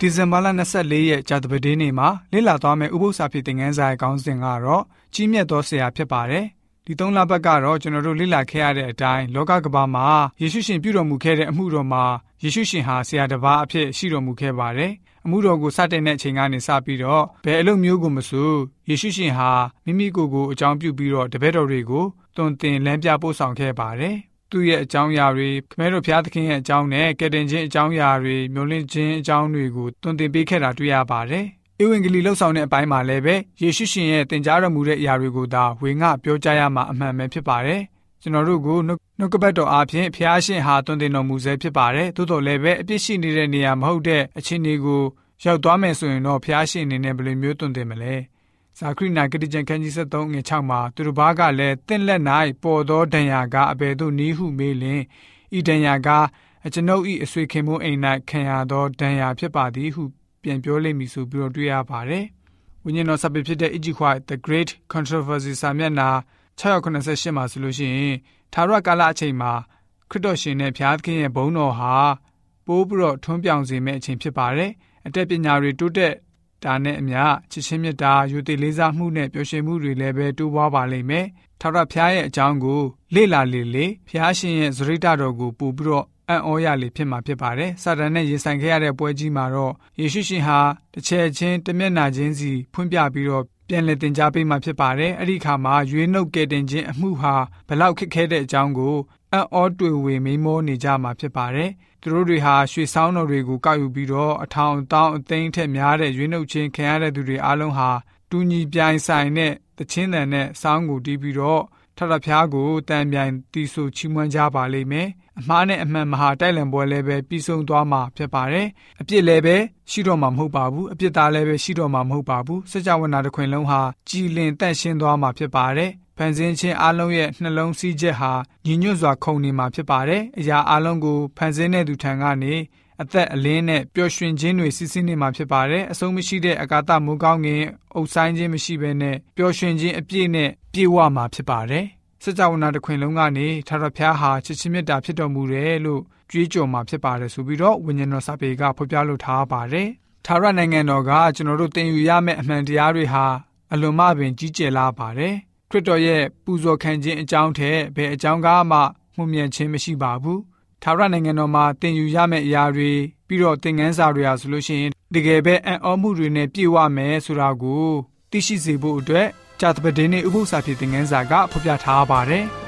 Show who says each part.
Speaker 1: ဒီဇင်ဘာလ24ရက်ကြာသပတေးနေ့မှာလေ့လာသွားမယ့်ဥပုသ္စာဖြစ်တဲ့ငန်းစာရဲ့ခေါင်းစဉ်ကတော့ကြီးမြတ်သောဆရာဖြစ်ပါတယ်။ဒီသုံးလပတ်ကတော့ကျွန်တော်တို့လေ့လာခဲ့ရတဲ့အတိုင်းလောကကမ္ဘာမှာယေရှုရှင်ပြုတော်မူခဲ့တဲ့အမှုတော်မှာယေရှုရှင်ဟာဆရာတစ်ပါးအဖြစ်ရှိတော်မူခဲ့ပါတယ်။အမှုတော်ကိုစတင်တဲ့အချိန်ကနေစပြီးတော့ဘယ်အလုပ်မျိုးကိုမဆိုယေရှုရှင်ဟာမိမိကိုယ်ကိုအကြောင်းပြုပြီးတော့တပည့်တော်တွေကိုတွင်တင်လမ်းပြပို့ဆောင်ခဲ့ပါတယ်။ သူ့ရဲ့အကြောင်းအရာတွေခမဲတော်ဘုရားသခင်ရဲ့အကြောင်းနဲ့ကယ်တင်ခြင်းအကြောင်းအရာတွေမျိုးလင့်ခြင်းအကြောင်းတွေကိုတွင်တင်ပေးခဲ့တာတွေ့ရပါတယ်။ဧဝံဂေလိလှုပ်ဆောင်တဲ့အပိုင်းမှာလည်းပဲယေရှုရှင်ရဲ့သင်ကြားတော်မူတဲ့အရာတွေကိုသာဝေငှပြောကြားရမှာအမှန်ပဲဖြစ်ပါတယ်။ကျွန်တော်တို့ကိုနှုတ်ကပတ်တော်အားဖြင့်ဖျားရှင်ဟာတွင်တင်တော်မူစေဖြစ်ပါတယ်။သို့တော်လည်းပဲအပြစ်ရှိနေတဲ့နေရာမဟုတ်တဲ့အခြေအနေကိုရောက်သွားမယ်ဆိုရင်တော့ဖျားရှင်အနေနဲ့ဘယ်လိုမျိုးတွင်တင်မလဲ။ ဇာခရိနာဂတိကျမ်းခန်းကြီး73ငွေ6မှာသူတို့ဘာကလည်းတင့်လက်၌ပေါ်သောဒဏ်ရာကအဘယ်သို့နီးဟုမေးလင်ဤဒဏ်ရာကအကျွန်ုပ်၏အဆွေခင်မုန်းအိမ်၌ခံရသောဒဏ်ရာဖြစ်ပါသည်ဟုပြန်ပြောလိမ့်မည်ဆိုပြီးတော့တွေ့ရပါတယ်။ဝိညာဉ်တော်စပစ်ဖြစ်တဲ့ Ijikwai The Great Controversy စာမျက်နှာ688မှာဆိုလို့ရှိရင်သာရကာလအချိန်မှာခရစ်တော်ရှင်နဲ့ဘုရားသခင်ရဲ့ဘုန်းတော်ဟာပိုးပြီးတော့ထွန်းပြောင်စေမယ့်အချိန်ဖြစ်ပါတယ်။အတက်ပညာတွေတိုးတက် ဒါနဲ့အမျှချစ်ချင်းမြတ်တာယူတည်လေးစားမှုနဲ့ပျော်ရွှင်မှုတွေလည်းပဲတိုးပွားပါလိမ့်မယ်။ထာဝရဘုရားရဲ့အကြောင်းကိုလေ့လာလေလေဘုရားရှင်ရဲ့ဇရိတတော်ကိုပို့ပြီးတော့အံ့ဩရလေဖြစ်မှာဖြစ်ပါတယ်။စာတန်နဲ့ရင်ဆိုင်ခဲ့ရတဲ့ပွဲကြီးမှာတော့ယေရှုရှင်ဟာတစ်ချက်ချင်းတမျက်နာချင်းစီဖွင့်ပြပြီးတော့ ပြန်လည်တင် जा ပေးမှာဖြစ်ပါတယ်။အဲ့ဒီခါမှာရွေးနှုတ်ကယ်တင်ခြင်းအမှုဟာဘလောက်ခက်ခဲတဲ့အကြောင်းကိုအံ့ဩတွေ့ဝေမိမောနေကြမှာဖြစ်ပါတယ်။သူတို့တွေဟာရွှေဆောင်းတော်တွေကိုကောက်ယူပြီးတော့အထောင်တောင်းအသိန်းထက်များတဲ့ရွေးနှုတ်ခြင်းခံရတဲ့သူတွေအားလုံးဟာတူညီပြိုင်ဆိုင်တဲ့တခြင်းတန်နဲ့စောင်းကိုတီးပြီးတော့ ထထဖျားကိုတန်ပြိုင်တီးဆိုချီးမွမ်းကြပါလိမ့်မယ်။အမှားနဲ့အမှန်မဟာတိုက်လံပွဲလည်းပဲပြီးဆုံးသွားမှာဖြစ်ပါတယ်။အပြစ်လည်းပဲရှိတော့မှာမဟုတ်ပါဘူး။အပြစ်သားလည်းပဲရှိတော့မှာမဟုတ်ပါဘူး။စကြဝဠာတစ်ခွင်လုံးဟာကြည်လင်တန့်ရှင်းသွားမှာဖြစ်ပါတယ်။ဖန်ဆင်းခြင်းအလုံးရဲ့နှလုံးစည်းချက်ဟာညီညွတ်စွာခုန်နေမှာဖြစ်ပါတယ်။အရာအလုံးကိုဖန်ဆင်းတဲ့သူထံကနေအသက်အလင်းနဲ့ပျော်ရွှင်ခြင်းတွေစီးဆင်းနေမှာဖြစ်ပါတယ်။အဆုံးမရှိတဲ့အကာသမိုးကောင်းငင်အုပ်ဆိုင်ခြင်းမရှိဘဲနဲ့ပျော်ရွှင်ခြင်းအပြည့်နဲ့ ပြေဝမှာဖြစ်ပါတယ်။စကြဝဠာတစ်ခွင်လုံးကနေထာဝရဘုရားဟာချစ်ချင်းမြတ်တာဖြစ်တော်မူတယ်လို့ကြွေးကြော်မှာဖြစ်ပါတယ်ဆိုပြီးတော့ဝိညာဉ်တော်စာပေကဖော်ပြလိုထားပါတယ်။ထာဝရနိုင်ငံတော်ကကျွန်တော်တို့သင်ယူရမယ့်အမှန်တရားတွေဟာအလွန်မှပင်ကြီးကျယ်လာပါတယ်။ခရစ်တော်ရဲ့ပူဇော်ခံခြင်းအကြောင်းထက်ဘယ်အကြောင်းကားမှမှုမြင်ခြင်းမရှိပါဘူး။ထာဝရနိုင်ငံတော်မှာသင်ယူရမယ့်အရာတွေပြီးတော့သင်ခန်းစာတွေဟာဆိုလို့ရှိရင်တကယ်ပဲအံ့ဩမှုတွေနဲ့ပြည့်ဝမယ်ဆိုတာကိုသိရှိစေဖို့အတွက် ဂျာတပဒင်းနဲ့ဥပုသ္စာဖြစ်သင်ခန်းစာကဖော်ပြထားပါတယ်။